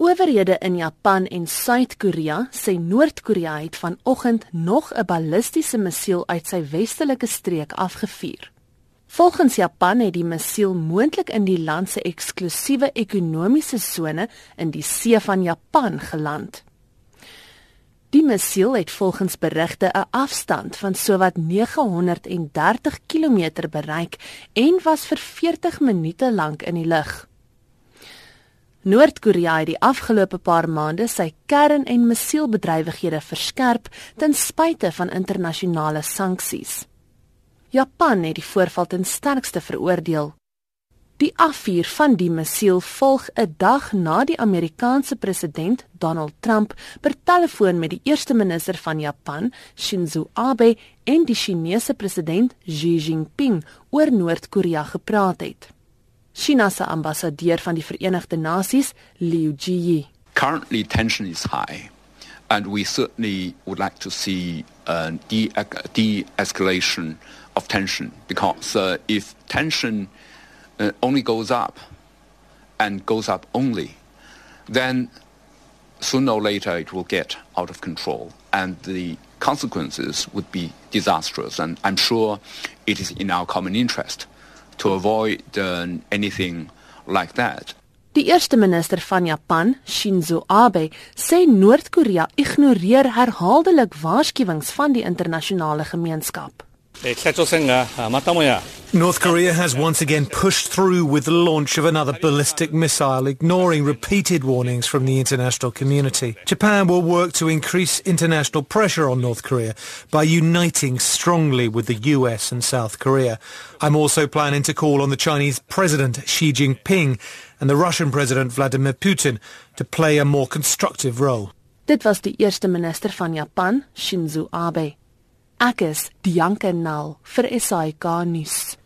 Owerhede in Japan en Suid-Korea sê Noord-Korea het vanoggend nog 'n ballistiese missiel uit sy westelike streek afgevuur. Volgens Japan het die missiel moontlik in die land se eksklusiewe ekonomiese sone in die See van Japan geland. Die missiel het volgens berigte 'n afstand van sowat 930 km bereik en was vir 40 minute lank in die lug. Noord-Korea het die afgelope paar maande sy kern- en missielbedrywighede verskerp ten spyte van internasionale sanksies. Japan het die voorval ten sterkste veroordeel. Die afvuur van die missiel volg 'n dag na die Amerikaanse president Donald Trump per telefoon met die eerste minister van Japan, Shinzo Abe, en die Chinese president Xi Jinping oor Noord-Korea gepraat het. China se ambassadeur van die Verenigde Nasies, Liu. Currently tension is high and we certainly would like to see a de-escalation of tension because uh, if tension uh, only goes up and goes up only, then sooner or later it will get out of control and the consequences would be disastrous. And I'm sure it is in our common interest to avoid uh, anything like that. Die eerste minister van Japan, Shinzo Abe, sê Noord-Korea ignoreer herhaaldelik waarskuwings van die internasionale gemeenskap. Eh, ah, North Korea has once again pushed through with the launch of another ballistic missile, ignoring repeated warnings from the international community. Japan will work to increase international pressure on North Korea by uniting strongly with the US and South Korea. I'm also planning to call on the Chinese President Xi Jinping and the Russian President Vladimir Putin to play a more constructive role. Dit was die eerste minister van Japan, Shinzo Abe. Ek is Dianke Nel vir SAK nuus.